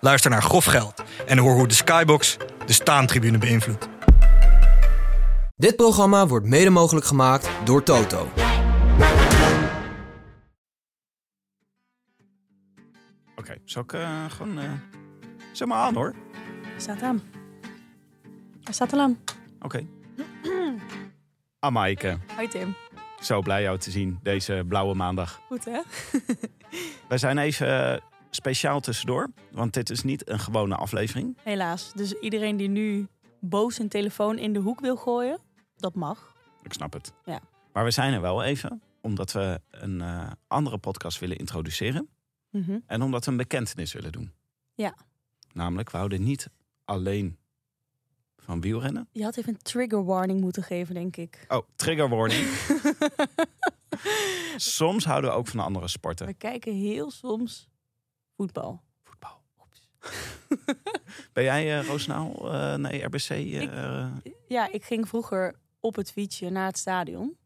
Luister naar Grof Geld en hoor hoe de Skybox de staantribune beïnvloedt. Dit programma wordt mede mogelijk gemaakt door Toto. Oké, zal ik eh, gewoon... eh zet maar aan hoor. Staat aan. Hij staat al aan. Oké. Ah, Maaike. Hoi Tim. Zo blij jou te zien deze blauwe maandag. Goed hè? Wij zijn even eh, speciaal tussendoor. Want dit is niet een gewone aflevering. Helaas. Dus iedereen die nu boos zijn telefoon in de hoek wil gooien, dat mag. Ik snap het. Ja. Maar we zijn er wel even. Omdat we een eh, andere podcast willen introduceren. Mhm. En omdat we een bekentenis willen doen. Ja. Namelijk, we houden niet alleen van wielrennen. Je had even een trigger warning moeten geven, denk ik. Oh, trigger warning. Soms houden we ook van de andere sporten. We kijken heel soms voetbal. Voetbal. Ben jij, eh Roosendaal, eh nee, RBC? eh, Ja, ik ging vroeger op het fietsje naar het stadion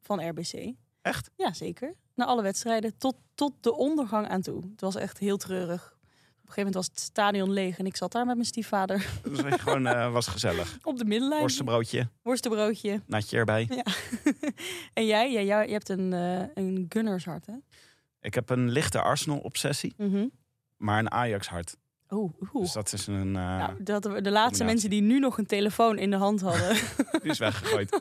van RBC. Echt? Ja, zeker. Naar alle wedstrijden, tot, tot de ondergang aan toe. Het was echt heel treurig. Op een gegeven moment was het stadion leeg en ik zat daar met mijn stiefvader weet je gewoon, was gezellig. op de middenlijn. Worstenbroodje, Worstenbroodje. natje erbij. Ja. en jij? Ja, jou, je hebt een, eh een gunnershart, hè? Ik heb een lichte Arsenal-obsessie, Mhm. maar een Ajax-hart. Oeh, oeh. Dus dat is een... eh, Nou, dat, de laatste combinatie. mensen die nu nog een telefoon in de hand hadden. Die is weggegooid.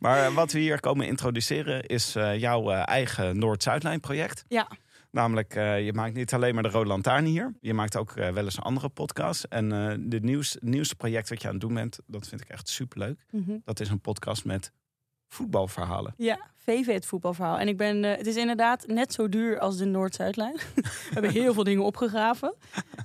maar eh, wat we hier komen introduceren is eh, jouw eigen Noord-Zuidlijn-project. ja, Namelijk, je maakt niet alleen maar de Rode Lantaarn hier. Je maakt ook wel eens een andere podcast. En de nieuws, het nieuwste project wat je aan het doen bent, dat vind ik echt superleuk. Mhm. Dat is een podcast met voetbalverhalen. ja, VV het voetbalverhaal. En ik ben, eh, het is inderdaad net zo duur als de Noord-Zuidlijn. We hebben heel veel dingen opgegraven.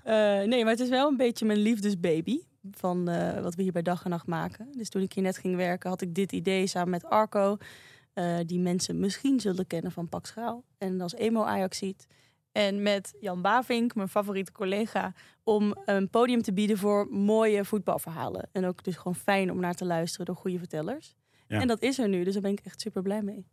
Eh, nee, maar het is wel een beetje mijn liefdesbaby van eh, wat we hier bij dag en nacht maken. Dus toen ik hier net ging werken, had ik dit idee samen met Arco. die mensen misschien zullen kennen van Pak Schaal. En als emo Ajaxiet. En met Jan Bavink, mijn favoriete collega, om een podium te bieden voor mooie voetbalverhalen. En ook dus gewoon fijn om naar te luisteren door goede vertellers. En dat is er nu, dus daar ben ik echt super blij mee.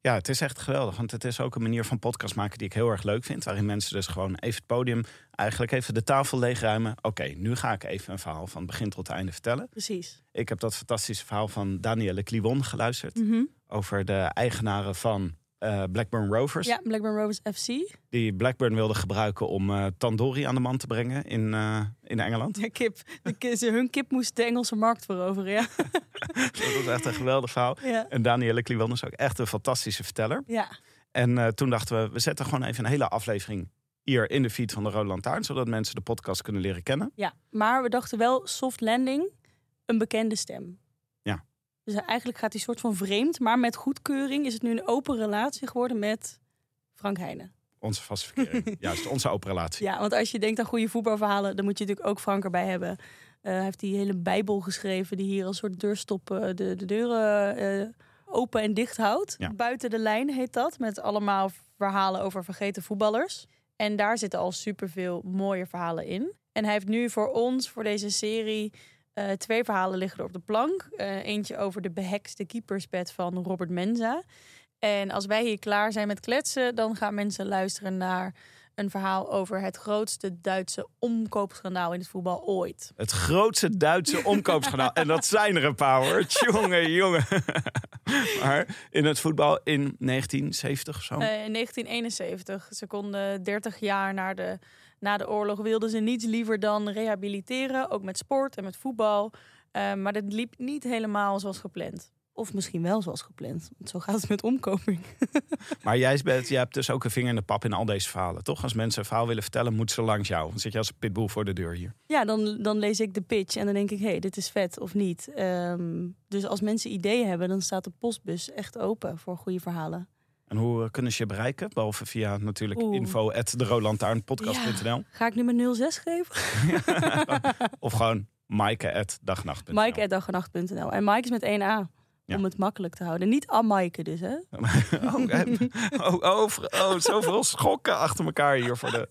Ja, het is echt geweldig. Want het is ook een manier van podcast maken die ik heel erg leuk vind. Waarin mensen dus gewoon even het podium, eigenlijk even de tafel leegruimen. Oké, nu ga ik even een verhaal van begin tot einde vertellen. Precies. Ik heb dat fantastische verhaal van Danielle Kliwon geluisterd. Mhm. Over de eigenaren van eh, Blackburn Rovers. Ja, Blackburn Rovers FC. Die Blackburn wilde gebruiken om eh, tandoori aan de man te brengen in, eh, in Engeland. Ja, kip. De ze- hun kip moest de Engelse markt veroveren, ja. dat was echt een geweldig verhaal. Ja. En Danielle Kliwon is ook echt een fantastische verteller. ja. En toen dachten we, we zetten gewoon even een hele aflevering hier in de feed van de Rode Lantaarn. Zodat mensen de podcast kunnen leren kennen. Ja, maar we dachten wel soft landing, een bekende stem. Dus eigenlijk gaat hij soort van vreemd, maar met goedkeuring is het nu een open relatie geworden met Frank Heijnen. Onze vaste verkering. Juist, onze open relatie. Ja, want als je denkt aan goede voetbalverhalen, dan moet je natuurlijk ook Frank erbij hebben. Eh, hij heeft die hele Bijbel geschreven die hier als soort deurstop eh, de, de deuren eh, open en dicht houdt. Ja. Buiten de lijn heet dat, met allemaal verhalen over vergeten voetballers. En daar zitten al superveel mooie verhalen in. En hij heeft nu voor ons, voor deze serie, eh, twee verhalen liggen er op de plank. Eh, eentje over de behekste keepersbed van Robert Menza. En als wij hier klaar zijn met kletsen, dan gaan mensen luisteren naar een verhaal over het grootste Duitse omkoopschandaal in het voetbal ooit. Het grootste Duitse omkoopschandaal. en dat zijn er een paar hoor. Tjonge, jongen. maar in het voetbal in 1970 of zo. Eh, in 1971, ze konden 30 jaar na de, na de oorlog, wilden ze niets liever dan rehabiliteren. Ook met sport en met voetbal. Eh, maar dat liep niet helemaal zoals gepland. Of misschien wel zoals gepland. Want zo gaat het met omkoping. Maar jij, bent, jij hebt dus ook een vinger in de pap in al deze verhalen, toch? Als mensen een verhaal willen vertellen, moeten ze langs jou. Dan zit je als een pitbull voor de deur hier. Ja, dan, dan lees ik de pitch en dan denk ik, hé, hey, dit is vet of niet. Ehm, dus als mensen ideeën hebben, dan staat de postbus echt open voor goede verhalen. En hoe eh, kunnen ze je bereiken? Behalve via natuurlijk Oeh. info at de Ga ik nu mijn 06 geven? Of gewoon maaike at dagnacht.nl. En Mike is met één A. Ja. Om het makkelijk te houden. Niet Amaike dus, hè? Oh, oh, oh, oh, zoveel schokken achter elkaar hier voor de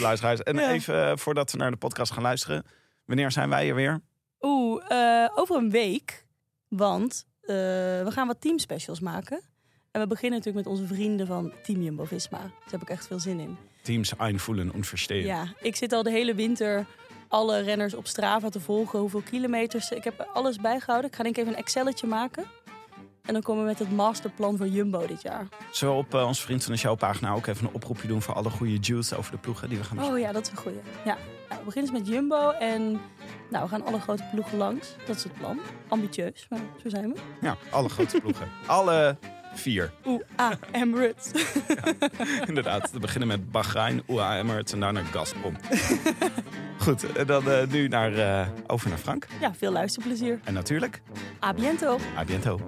luisteraars. En Ja. even eh, voordat we naar de podcast gaan luisteren. Wanneer zijn wij er weer? Oeh, eh, over een week. Want we gaan wat teamspecials maken. En we beginnen natuurlijk met onze vrienden van Team Jumbo-Visma. Daar heb ik echt veel zin in. Teams einvoelen en verstehen. Ja, ik zit al de hele winter alle renners op Strava te volgen. Hoeveel kilometers. Ik heb alles bijgehouden. Ik ga denk ik even een Excelletje maken. En dan komen we met het masterplan voor Jumbo dit jaar. Zullen we op uh, onze Vriend van de Show pagina ook even een oproepje doen... voor alle goede juice over de ploegen die we gaan Oh ja, dat is een goeie. Ja. Nou, we beginnen dus met Jumbo. En nou, we gaan alle grote ploegen langs. Dat is het plan. Ambitieus, maar zo zijn we. Ja, alle grote ploegen. alle vier. Oeh, ah, Emirates. Inderdaad, we beginnen met Bahrein, UAE Emirates en daarna Gazprom. Goed, en dan uh, nu naar, uh, over naar Frank. Ja, veel luisterplezier. En natuurlijk... A biento. A biento.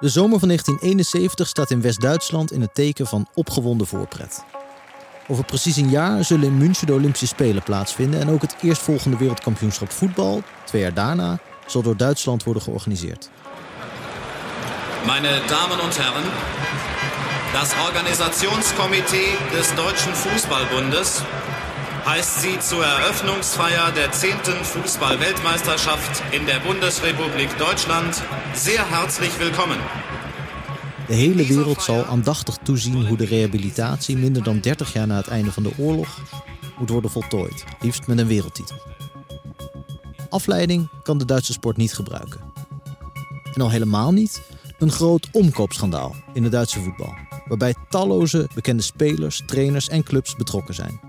De zomer van 1971 staat in West-Duitsland in het teken van opgewonden voorpret. Over precies een jaar zullen in München de Olympische Spelen plaatsvinden en ook het eerstvolgende wereldkampioenschap voetbal, twee jaar daarna, zal door Duitsland worden georganiseerd. Meine Damen und Herren, das Organisationskomitee des Deutschen Fußballbundes heißt Sie zur Eröffnungsfeier der 10. Fußball-Weltmeisterschaft in der Bundesrepublik Deutschland sehr herzlich willkommen. De hele wereld zal aandachtig toezien hoe de rehabilitatie minder dan 30 jaar na het einde van de oorlog moet worden voltooid, liefst met een wereldtitel. Afleiding kan de Duitse sport niet gebruiken. En al helemaal niet een groot omkoopschandaal in het Duitse voetbal, waarbij talloze bekende spelers, trainers en clubs betrokken zijn.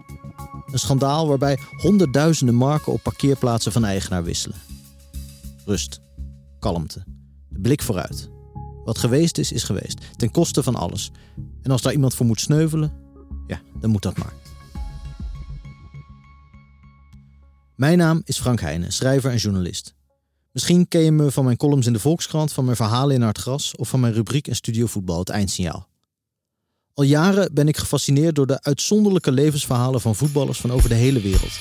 Een schandaal waarbij honderdduizenden marken op parkeerplaatsen van eigenaar wisselen. Rust, kalmte, de blik vooruit. Wat geweest is, is geweest, ten koste van alles. En als daar iemand voor moet sneuvelen, ja, dan moet dat maar. Mijn naam is Frank Heijnen, schrijver en journalist. Misschien ken je me van mijn columns in de Volkskrant, van mijn verhalen in Hard Gras of van mijn rubriek en studio voetbal, het Eindsignaal. Al jaren ben ik gefascineerd door de uitzonderlijke levensverhalen van voetballers van over de hele wereld.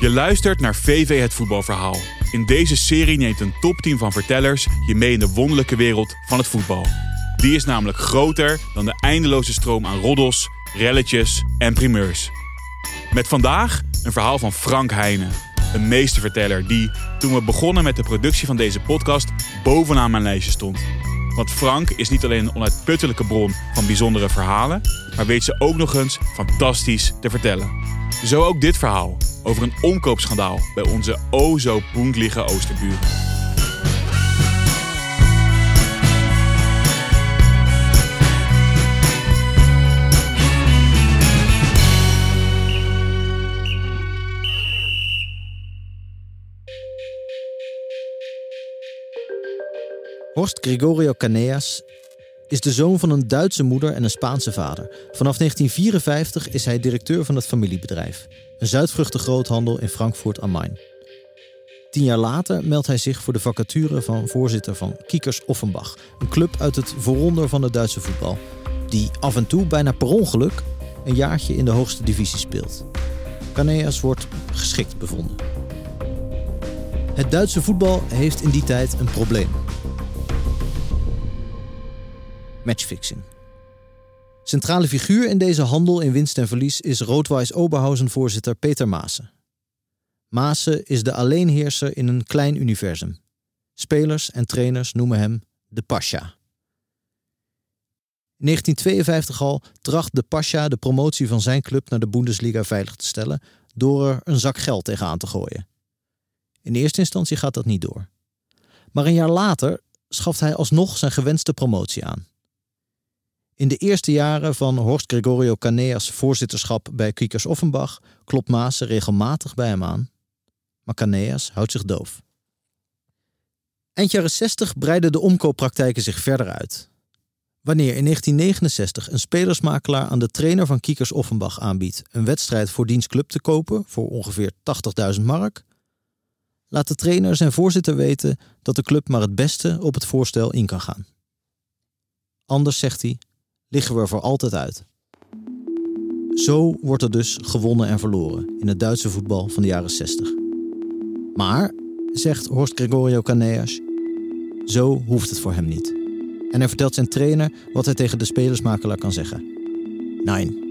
Je luistert naar VV het voetbalverhaal. In deze serie neemt een topteam van vertellers je mee in de wonderlijke wereld van het voetbal. Die is namelijk groter dan de eindeloze stroom aan roddels, relletjes en primeurs. Met vandaag een verhaal van Frank Heijnen, een meesterverteller die, toen we begonnen met de productie van deze podcast, bovenaan mijn lijstje stond. Want Frank is niet alleen een onuitputtelijke bron van bijzondere verhalen, maar weet ze ook nog eens fantastisch te vertellen. Zo ook dit verhaal over een omkoopschandaal bij onze o zo boendlige Oosterburen. Horst Gregorio Caneas is de zoon van een Duitse moeder en een Spaanse vader. Vanaf 1954 is hij directeur van het familiebedrijf, een zuidvruchtengroothandel in Frankfurt am Main. Tien jaar later meldt hij zich voor de vacature van voorzitter van Kiekers Offenbach, een club uit het vooronder van het Duitse voetbal, die af en toe bijna per ongeluk een jaartje in de hoogste divisie speelt. Caneas wordt geschikt bevonden. Het Duitse voetbal heeft in die tijd een probleem. Matchfixing. Centrale figuur in deze handel in winst en verlies is Roodwijs Oberhausen-voorzitter Peter Maassen. Maassen is de alleenheerser in een klein universum. Spelers en trainers noemen hem de Pasha. In 1952 al tracht de Pasha de promotie van zijn club naar de Bundesliga veilig te stellen door er een zak geld tegenaan te gooien. In eerste instantie gaat dat niet door. Maar een jaar later schaft hij alsnog zijn gewenste promotie aan. In de eerste jaren van Horst Gregorio Caneas voorzitterschap bij Kiekers Offenbach klopt Maassen regelmatig bij hem aan. Maar Caneas houdt zich doof. Eind jaren 60 breiden de omkooppraktijken zich verder uit. Wanneer in 1969 een spelersmakelaar aan de trainer van Kiekers Offenbach aanbiedt een wedstrijd voor diens club te kopen voor ongeveer 80.000 mark, laat de trainer zijn voorzitter weten dat de club maar het beste op het voorstel in kan gaan. Anders, zegt hij, liggen we er voor altijd uit. Zo wordt er dus gewonnen en verloren in het Duitse voetbal van de jaren 60. Maar, zegt Horst Gregorio Caneas, zo hoeft het voor hem niet. En hij vertelt zijn trainer wat hij tegen de spelersmakelaar kan zeggen. Nein.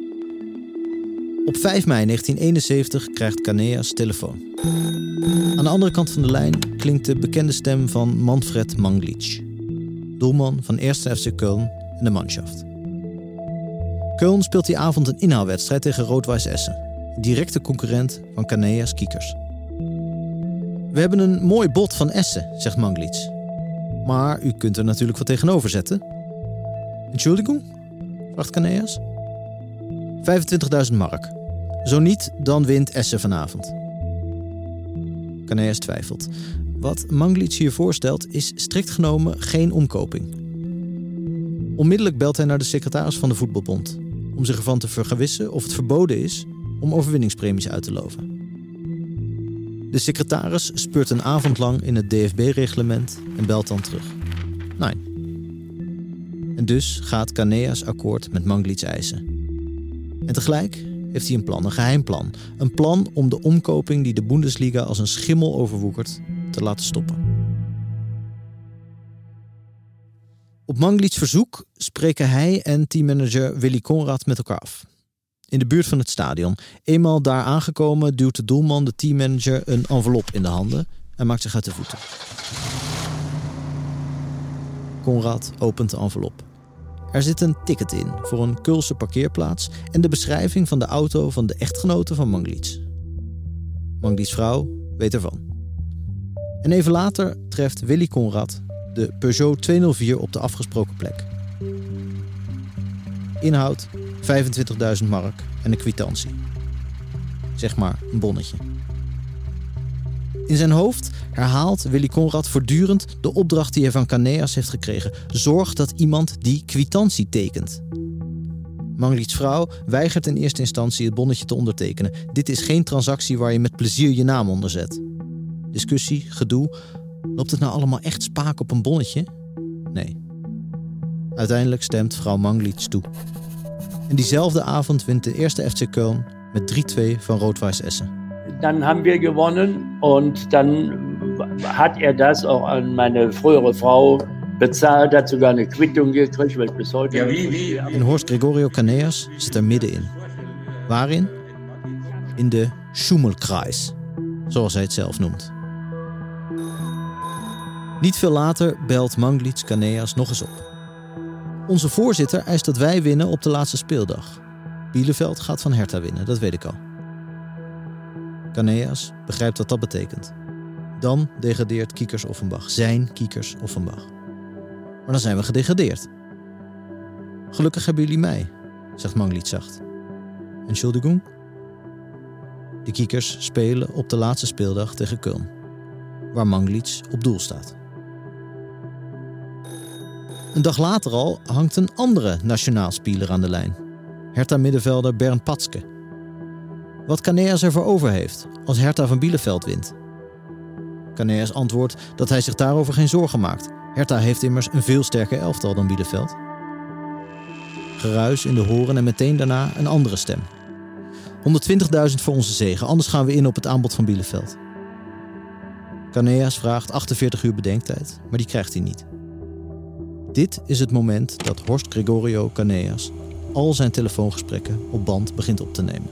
Op 5 mei 1971 krijgt Caneas telefoon. Aan de andere kant van de lijn klinkt de bekende stem van Manfred Manglic, doelman van 1. FC Köln en de Mannschaft. Köln speelt die avond een inhaalwedstrijd tegen Rood-Wijs Essen, directe concurrent van Caneas Kiekers. We hebben een mooi bod van Essen, zegt Manglic. Maar u kunt er natuurlijk wat tegenover zetten. Entschuldigung? vraagt Caneas. 25.000 mark. Zo niet, dan wint Essen vanavond. Caneas twijfelt. Wat Manglic hier voorstelt is strikt genomen geen omkoping. Onmiddellijk belt hij naar de secretaris van de voetbalbond... om zich ervan te vergewissen of het verboden is om overwinningspremies uit te loven. De secretaris speurt een avond lang in het DFB-reglement en belt dan terug. Nee. En dus gaat Caneas akkoord met Manglits eisen. En tegelijk heeft hij een plan, een geheim plan. Een plan om de omkoping die de Bundesliga als een schimmel overwoekert te laten stoppen. Op Manglits verzoek spreken hij en teammanager Willy Conrad met elkaar af in de buurt van het stadion. Eenmaal daar aangekomen duwt de doelman de teammanager een envelop in de handen en maakt zich uit de voeten. Conrad opent de envelop. Er zit een ticket in voor een Kulse parkeerplaats en de beschrijving van de auto van de echtgenote van Manglits. Manglits vrouw weet ervan. En even later treft Willy Conrad de Peugeot 204 op de afgesproken plek. Inhoud 25.000 mark en een kwitantie. Zeg maar een bonnetje. In zijn hoofd herhaalt Willy Conrad voortdurend de opdracht die hij van Caneas heeft gekregen. Zorg dat iemand die kwitantie tekent. Manglits vrouw weigert in eerste instantie het bonnetje te ondertekenen. Dit is geen transactie waar je met plezier je naam onder zet. Discussie, gedoe. Loopt het nou allemaal echt spaak op een bonnetje? Nee. Uiteindelijk stemt vrouw Manglits toe. En diezelfde avond wint de eerste FC Köln met 3-2 van Rot-Weiß Essen. Dann haben wir gewonnen und dann hat er das auch an meine frühere Frau bezahlt, hat sogar eine Quittung gekriegt, weil bis heute. Ja, wie, wie? En Horst Gregorio Caneas zit er middenin. Waarin? In de Schummelkreis, zoals hij het zelf noemt. Niet veel later belt Manglitz Caneas nog eens op. Onze voorzitter eist dat wij winnen op de laatste speeldag. Bielefeld gaat van Hertha winnen, dat weet ik al. Caneas begrijpt wat dat betekent. Dan degradeert Kiekers Offenbach, zijn Kiekers Offenbach. Maar dan zijn we gedegradeerd. Gelukkig hebben jullie mij, zegt Mangliet zacht. Entschuldigung? De Kiekers spelen op de laatste speeldag tegen Köln, waar Manglitz op doel staat. Een dag later al hangt een andere nationaal speler aan de lijn. Hertha middenvelder Bernd Patske. Wat Caneas ervoor over heeft als Hertha van Bielefeld wint. Caneas antwoordt dat hij zich daarover geen zorgen maakt. Hertha heeft immers een veel sterker elftal dan Bielefeld. Geruis in de horen en meteen daarna een andere stem. 120.000 voor onze zegen, anders gaan we in op het aanbod van Bielefeld. Caneas vraagt 48 uur bedenktijd, maar die krijgt hij niet. Dit is het moment dat Horst Gregorio Caneas al zijn telefoongesprekken op band begint op te nemen.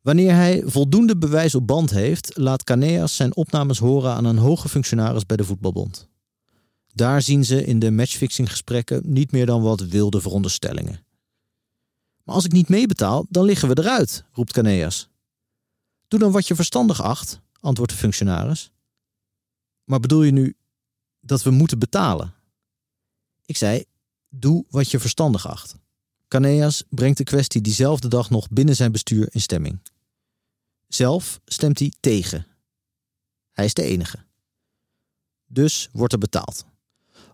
Wanneer hij voldoende bewijs op band heeft, laat Caneas zijn opnames horen aan een hoge functionaris bij de voetbalbond. Daar zien ze in de matchfixinggesprekken niet meer dan wat wilde veronderstellingen. Maar als ik niet meebetaal, dan liggen we eruit, roept Caneas. Doe dan wat je verstandig acht, antwoordt de functionaris. Maar bedoel je nu dat we moeten betalen? Ik zei, doe wat je verstandig acht. Caneas brengt de kwestie diezelfde dag nog binnen zijn bestuur in stemming. Zelf stemt hij tegen. Hij is de enige. Dus wordt er betaald.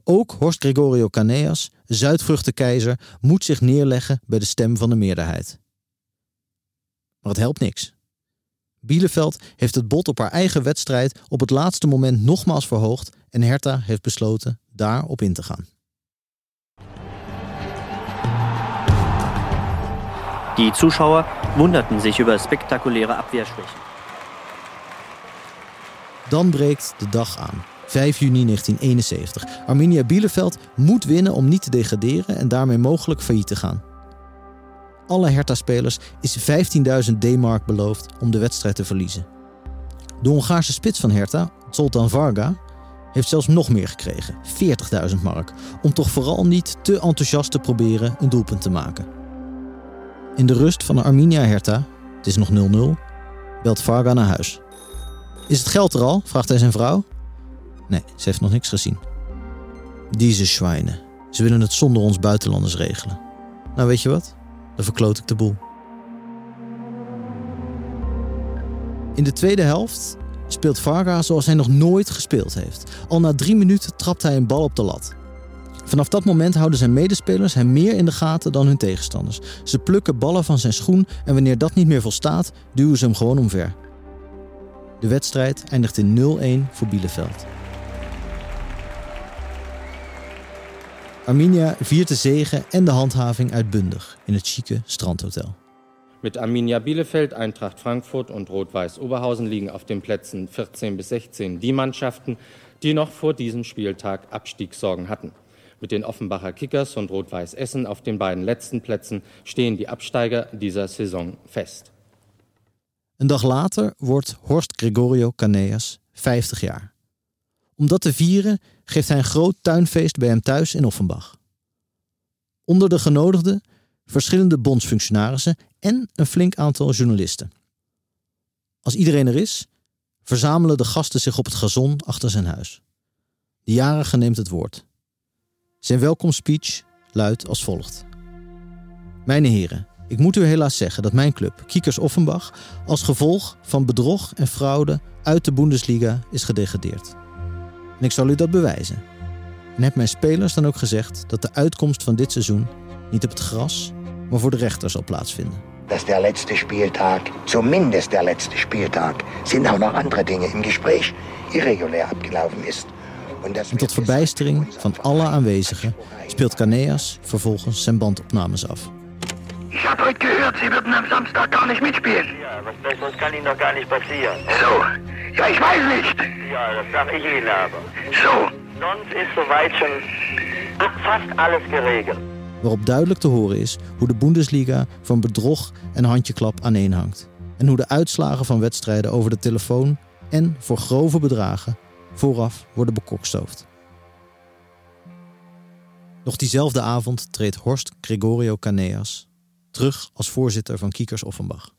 Ook Horst Gregorio Caneas, Zuidvruchtenkeizer, moet zich neerleggen bij de stem van de meerderheid. Maar het helpt niks. Bielefeld heeft het bod op haar eigen wedstrijd op het laatste moment nogmaals verhoogd en Hertha heeft besloten daarop in te gaan. Die Zuschauer wunderten sich über spektakuläre Abwehrschwächen. Dan breekt de dag aan. 5 juni 1971. Arminia Bielefeld moet winnen om niet te degraderen en daarmee mogelijk failliet te gaan. Alle Hertha-spelers is 15.000 D-mark beloofd om de wedstrijd te verliezen. De Hongaarse spits van Hertha, Zoltan Varga, heeft zelfs nog meer gekregen, 40.000 mark, om toch vooral niet te enthousiast te proberen een doelpunt te maken. In de rust van Arminia Hertha, het is nog 0-0, belt Varga naar huis. Is het geld er al? vraagt hij zijn vrouw. Nee, ze heeft nog niks gezien. Deze schwijnen. Ze willen het zonder ons buitenlanders regelen. Nou, weet je wat? Dan verkloot ik de boel. In de tweede helft speelt Varga zoals hij nog nooit gespeeld heeft. Al na drie minuten trapt hij een bal op de lat. Vanaf dat moment houden zijn medespelers hem meer in de gaten dan hun tegenstanders. Ze plukken ballen van zijn schoen en wanneer dat niet meer volstaat, duwen ze hem gewoon omver. De wedstrijd eindigt in 0-1 voor Bielefeld. Arminia viert de zegen en de handhaving uitbundig in het chique strandhotel. Mit Arminia Bielefeld, Eintracht Frankfurt und Rot-Weiß Oberhausen liegen auf den Plätzen 14 bis 16 die Mannschaften, die noch vor diesem Spieltag Abstiegssorgen hatten. Mit den Offenbacher Kickers und Rot-Weiß Essen auf den beiden letzten Plätzen stehen die Absteiger dieser Saison fest. Een dag later wordt Horst Gregorio Caneas 50 jaar. Om dat te vieren geeft hij een groot tuinfeest bij hem thuis in Offenbach. Onder de genodigden verschillende bondsfunctionarissen en een flink aantal journalisten. Als iedereen er is, verzamelen de gasten zich op het gazon achter zijn huis. De jarige neemt het woord. Zijn welkomstspeech luidt als volgt. Mijn heren, ik moet u helaas zeggen dat mijn club, Kiekers Offenbach, als gevolg van bedrog en fraude uit de Bundesliga is gedegradeerd. En ik zal u dat bewijzen. En heb mijn spelers dan ook gezegd dat de uitkomst van dit seizoen niet op het gras, maar voor de rechter zal plaatsvinden. dass der letzte Spieltag, zumindest der letzte Spieltag, sind auch noch andere Dinge im Gespräch, irregulär abgelaufen ist. Und das En tot verbijstering van alle aanwezigen speelt Caneas vervolgens zijn bandopnames af. Ich habe heute gehört, Sie würden am Samstag gar nicht mitspielen. Ja, das, das kann Ihnen doch gar nicht passieren. So. Ja, ich weiß nicht. Ja, das sag ich Ihnen aber. So. Sonst ist soweit schon fast alles geregeld. Waarop duidelijk te horen is hoe de Bundesliga van bedrog en handjeklap aaneenhangt. En hoe de uitslagen van wedstrijden over de telefoon en voor grove bedragen vooraf worden bekokstoofd. Nog diezelfde avond treedt Horst Gregorio Caneas terug als voorzitter van Kiekers Offenbach.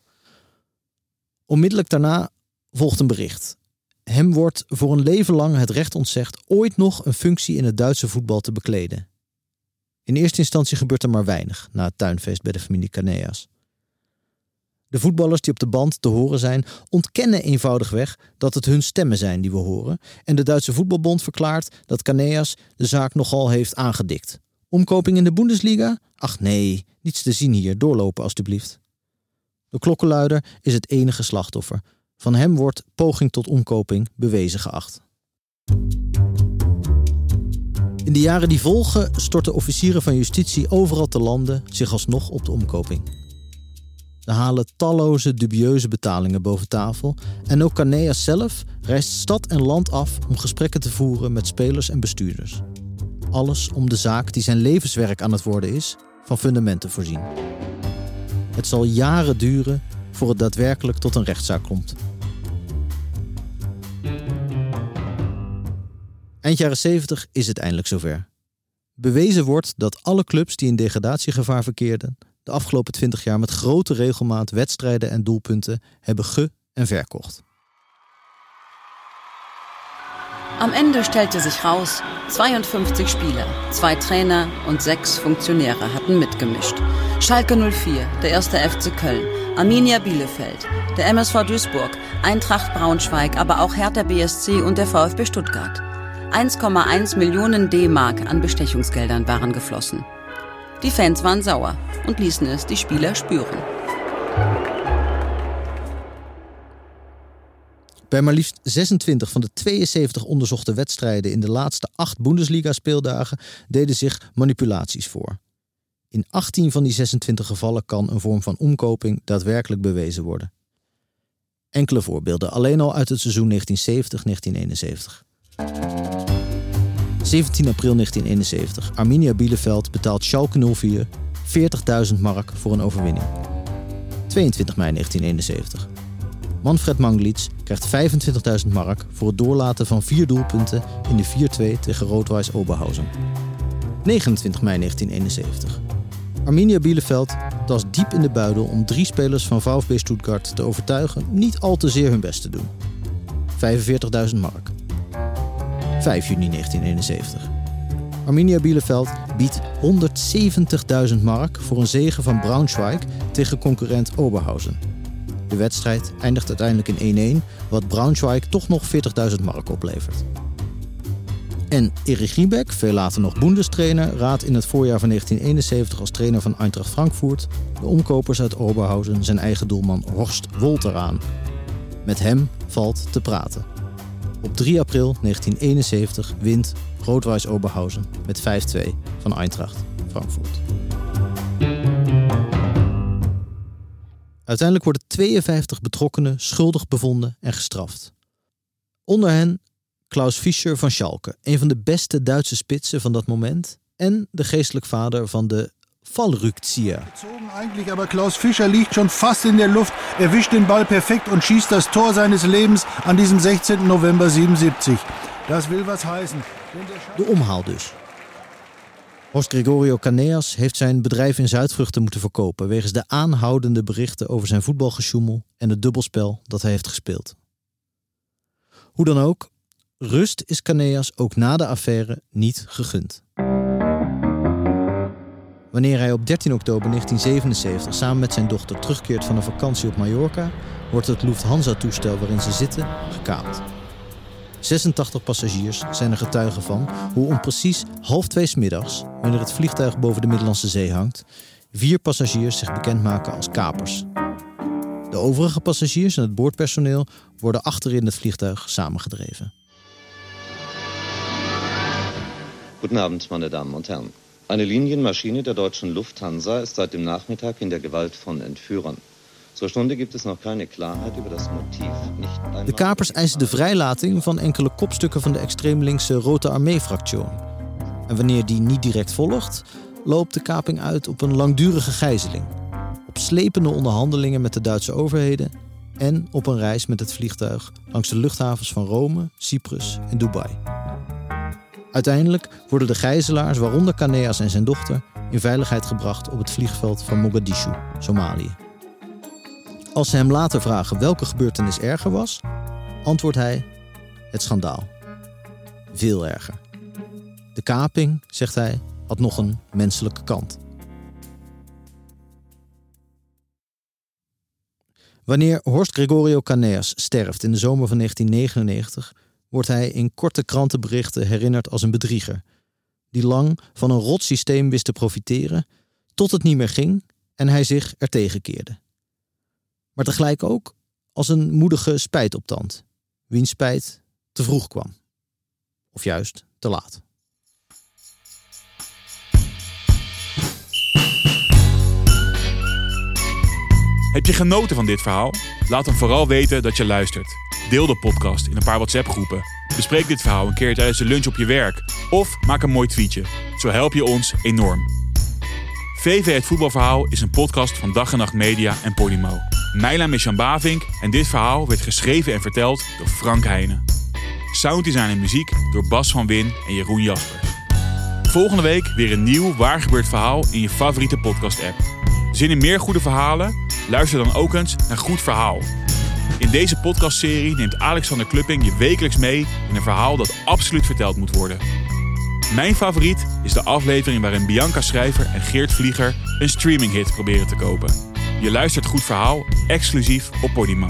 Onmiddellijk daarna volgt een bericht. Hem wordt voor een leven lang het recht ontzegd ooit nog een functie in het Duitse voetbal te bekleden. In eerste instantie gebeurt er maar weinig na het tuinfeest bij de familie Caneas. De voetballers die op de band te horen zijn, ontkennen eenvoudigweg dat het hun stemmen zijn die we horen. En de Duitse voetbalbond verklaart dat Caneas de zaak nogal heeft aangedikt. Omkoping in de Bundesliga? Ach nee, niets te zien hier, doorlopen alstublieft. De klokkenluider is het enige slachtoffer. Van hem wordt poging tot omkoping bewezen geacht. In de jaren die volgen storten officieren van justitie overal te landen zich alsnog op de omkoping. Ze halen talloze dubieuze betalingen boven tafel en ook Caneas zelf reist stad en land af om gesprekken te voeren met spelers en bestuurders. Alles om de zaak die zijn levenswerk aan het worden is, van fundamenten voorzien. Het zal jaren duren voor het daadwerkelijk tot een rechtszaak komt. Eind jaren 70 is het eindelijk zover. Bewezen wordt dat alle clubs die in degradatiegevaar verkeerden, de afgelopen 20 jaar met grote regelmaat wedstrijden en doelpunten hebben ge- en verkocht. Am Ende stellte sich raus, 52 Spieler, zwei Trainer und sechs Funktionäre hatten mitgemischt. Schalke 04, der erste FC Köln, Arminia Bielefeld, der MSV Duisburg, Eintracht Braunschweig, aber auch Hertha BSC und der VfB Stuttgart. 1,1 Millionen D-Mark an Bestechungsgeldern waren geflossen. Die Fans waren sauer und ließen es die Spieler spüren. Bij maar liefst 26 van de 72 onderzochte wedstrijden in de laatste acht Bundesliga-speeldagen deden zich manipulaties voor. In 18 van die 26 gevallen kan een vorm van omkoping daadwerkelijk bewezen worden. Enkele voorbeelden alleen al uit het seizoen 1970-1971. 17 april 1971. Arminia Bielefeld betaalt Schalke 04 40.000 mark voor een overwinning. 22 mei 1971. Manfred Manglitz krijgt 25.000 mark voor het doorlaten van vier doelpunten in de 4-2 tegen Roodwijs Oberhausen. 29 mei 1971. Arminia Bielefeld was diep in de buidel om drie spelers van VfB Stuttgart te overtuigen niet al te zeer hun best te doen. 45.000 mark. 5 juni 1971. Arminia Bielefeld biedt 170.000 mark voor een zege van Braunschweig tegen concurrent Oberhausen. De wedstrijd eindigt uiteindelijk in 1-1, wat Braunschweig toch nog 40.000 mark oplevert. En Erich Riebeck, veel later nog Bundestrainer, raadt in het voorjaar van 1971 als trainer van Eintracht Frankfurt de omkopers uit Oberhausen zijn eigen doelman Horst Wolter aan. Met hem valt te praten. Op 3 april 1971 wint Roodwijs Oberhausen met 5-2 van Eintracht Frankfurt. Uiteindelijk worden 52 betrokkenen schuldig bevonden en gestraft. Onder hen Klaus Fischer van Schalke, een van de beste Duitse spitsen van dat moment en de geestelijk vader van de Fallrückzieher. Eigentlich, aber Klaus Fischer liegt schon fast in der Luft, erwischt den Ball perfekt und schießt das Tor seines Lebens an diesem 16. November 77. Das will was heißen. De omhaal dus. Horst Gregorio Caneas heeft zijn bedrijf in Zuidvruchten moeten verkopen wegens de aanhoudende berichten over zijn voetbalgesjoemel en het dubbelspel dat hij heeft gespeeld. Hoe dan ook, rust is Caneas ook na de affaire niet gegund. Wanneer hij op 13 oktober 1977 samen met zijn dochter terugkeert van een vakantie op Mallorca, wordt het Lufthansa-toestel waarin ze zitten gekaapt. 86 passagiers zijn er getuigen van hoe om precies half twee middags, wanneer het vliegtuig boven de Middellandse Zee hangt, vier passagiers zich bekendmaken als kapers. De overige passagiers en het boordpersoneel worden achterin het vliegtuig samengedreven. Guten Abend, meine Damen und Herren. Eine Linienmaschine der deutschen Lufthansa ist seit dem Nachmittag in der Gewalt von Entführern. Zur Stunde gibt es noch keine Klarheit über das Motiv. De kapers eisen de vrijlating van enkele kopstukken van de extreem linkse Rote Armee-fractie. En wanneer die niet direct volgt, loopt de kaping uit op een langdurige gijzeling. Op slepende onderhandelingen met de Duitse overheden en op een reis met het vliegtuig langs de luchthavens van Rome, Cyprus en Dubai. Uiteindelijk worden de gijzelaars, waaronder Kaneas en zijn dochter, in veiligheid gebracht op het vliegveld van Mogadishu, Somalië. Als ze hem later vragen welke gebeurtenis erger was, antwoordt hij: het schandaal. Veel erger. De kaping, zegt hij, had nog een menselijke kant. Wanneer Horst Gregorio Caneas sterft in de zomer van 1999, wordt hij in korte krantenberichten herinnerd als een bedrieger, die lang van een rot systeem wist te profiteren, tot het niet meer ging en hij zich ertegen keerde. Maar tegelijk ook als een moedige spijtoptand, wiens spijt te vroeg kwam. Of juist te laat. Heb je genoten van dit verhaal? Laat dan vooral weten dat je luistert. Deel de podcast in een paar WhatsApp-groepen. Bespreek dit verhaal een keer tijdens de lunch op je werk. Of maak een mooi tweetje. Zo help je ons enorm. VV Het Voetbalverhaal is een podcast van Dag en Nacht Media en Podimo. Mijn naam is Jan Bavink en dit verhaal werd geschreven en verteld door Frank Heijnen. Sounddesign en muziek door Bas van Win en Jeroen Jaspers. Volgende week weer een nieuw waargebeurd verhaal in je favoriete podcast-app. Zin in meer goede verhalen? Luister dan ook eens naar Goed Verhaal. In deze podcastserie neemt Alexander Klupping je wekelijks mee in een verhaal dat absoluut verteld moet worden. Mijn favoriet is de aflevering waarin Bianca Schrijver en Geert Vlieger een streaminghit proberen te kopen. Je luistert Goed Verhaal exclusief op Podimo.